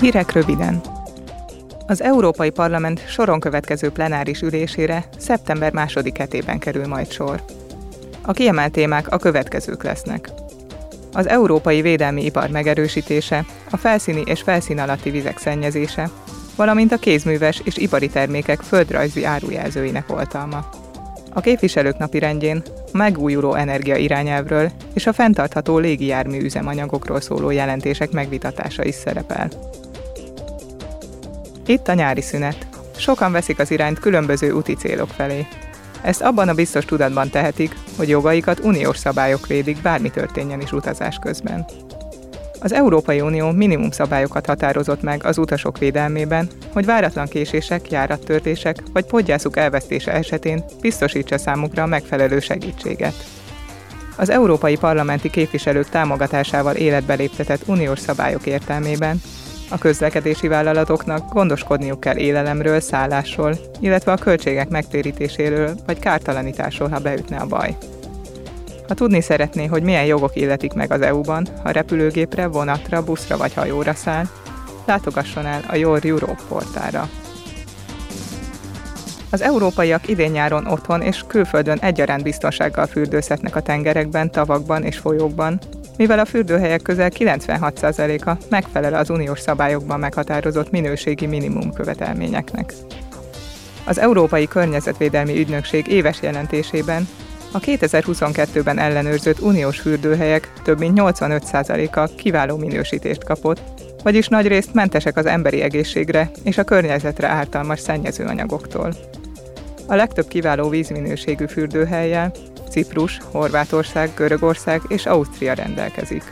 Hírek röviden. Az Európai Parlament soron következő plenáris ülésére szeptember második hetében kerül majd sor. A kiemelt témák a következők lesznek. Az európai védelmi ipar megerősítése, a felszíni és felszín alatti vizek szennyezése, valamint a kézműves és ipari termékek földrajzi árujelzőinek oltalma. A képviselők napi rendjén a megújuló energia irányelvről és a fenntartható légijármű üzemanyagokról szóló jelentések megvitatása is szerepel. Itt a nyári szünet. Sokan veszik az irányt különböző úti célok felé. Ezt abban a biztos tudatban tehetik, hogy jogaikat uniós szabályok védik, bármi történjen is utazás közben. Az Európai Unió minimum szabályokat határozott meg az utasok védelmében, hogy váratlan késések, járattörtések vagy podgyászuk elvesztése esetén biztosítsa számukra a megfelelő segítséget. Az európai parlamenti képviselők támogatásával életbe léptetett uniós szabályok értelmében a közlekedési vállalatoknak gondoskodniuk kell élelemről, szállásról, illetve a költségek megtérítéséről vagy kártalanításról, ha beütne a baj. Ha tudni szeretné, hogy milyen jogok illetik meg az EU-ban, ha repülőgépre, vonatra, buszra vagy hajóra száll, látogasson el a Your Europe portára. Az európaiak idén-nyáron otthon és külföldön egyaránt biztonsággal fürdőzhetnek a tengerekben, tavakban és folyókban, mivel a fürdőhelyek közel 96%-a megfelel az uniós szabályokban meghatározott minőségi minimum követelményeknek. Az Európai Környezetvédelmi Ügynökség éves jelentésében a 2022-ben ellenőrzött uniós fürdőhelyek több mint 85%-a kiváló minősítést kapott, vagyis nagyrészt mentesek az emberi egészségre és a környezetre ártalmas szennyezőanyagoktól. A legtöbb kiváló vízminőségű fürdőhelyjel Ciprus, Horvátország, Görögország és Ausztria rendelkezik.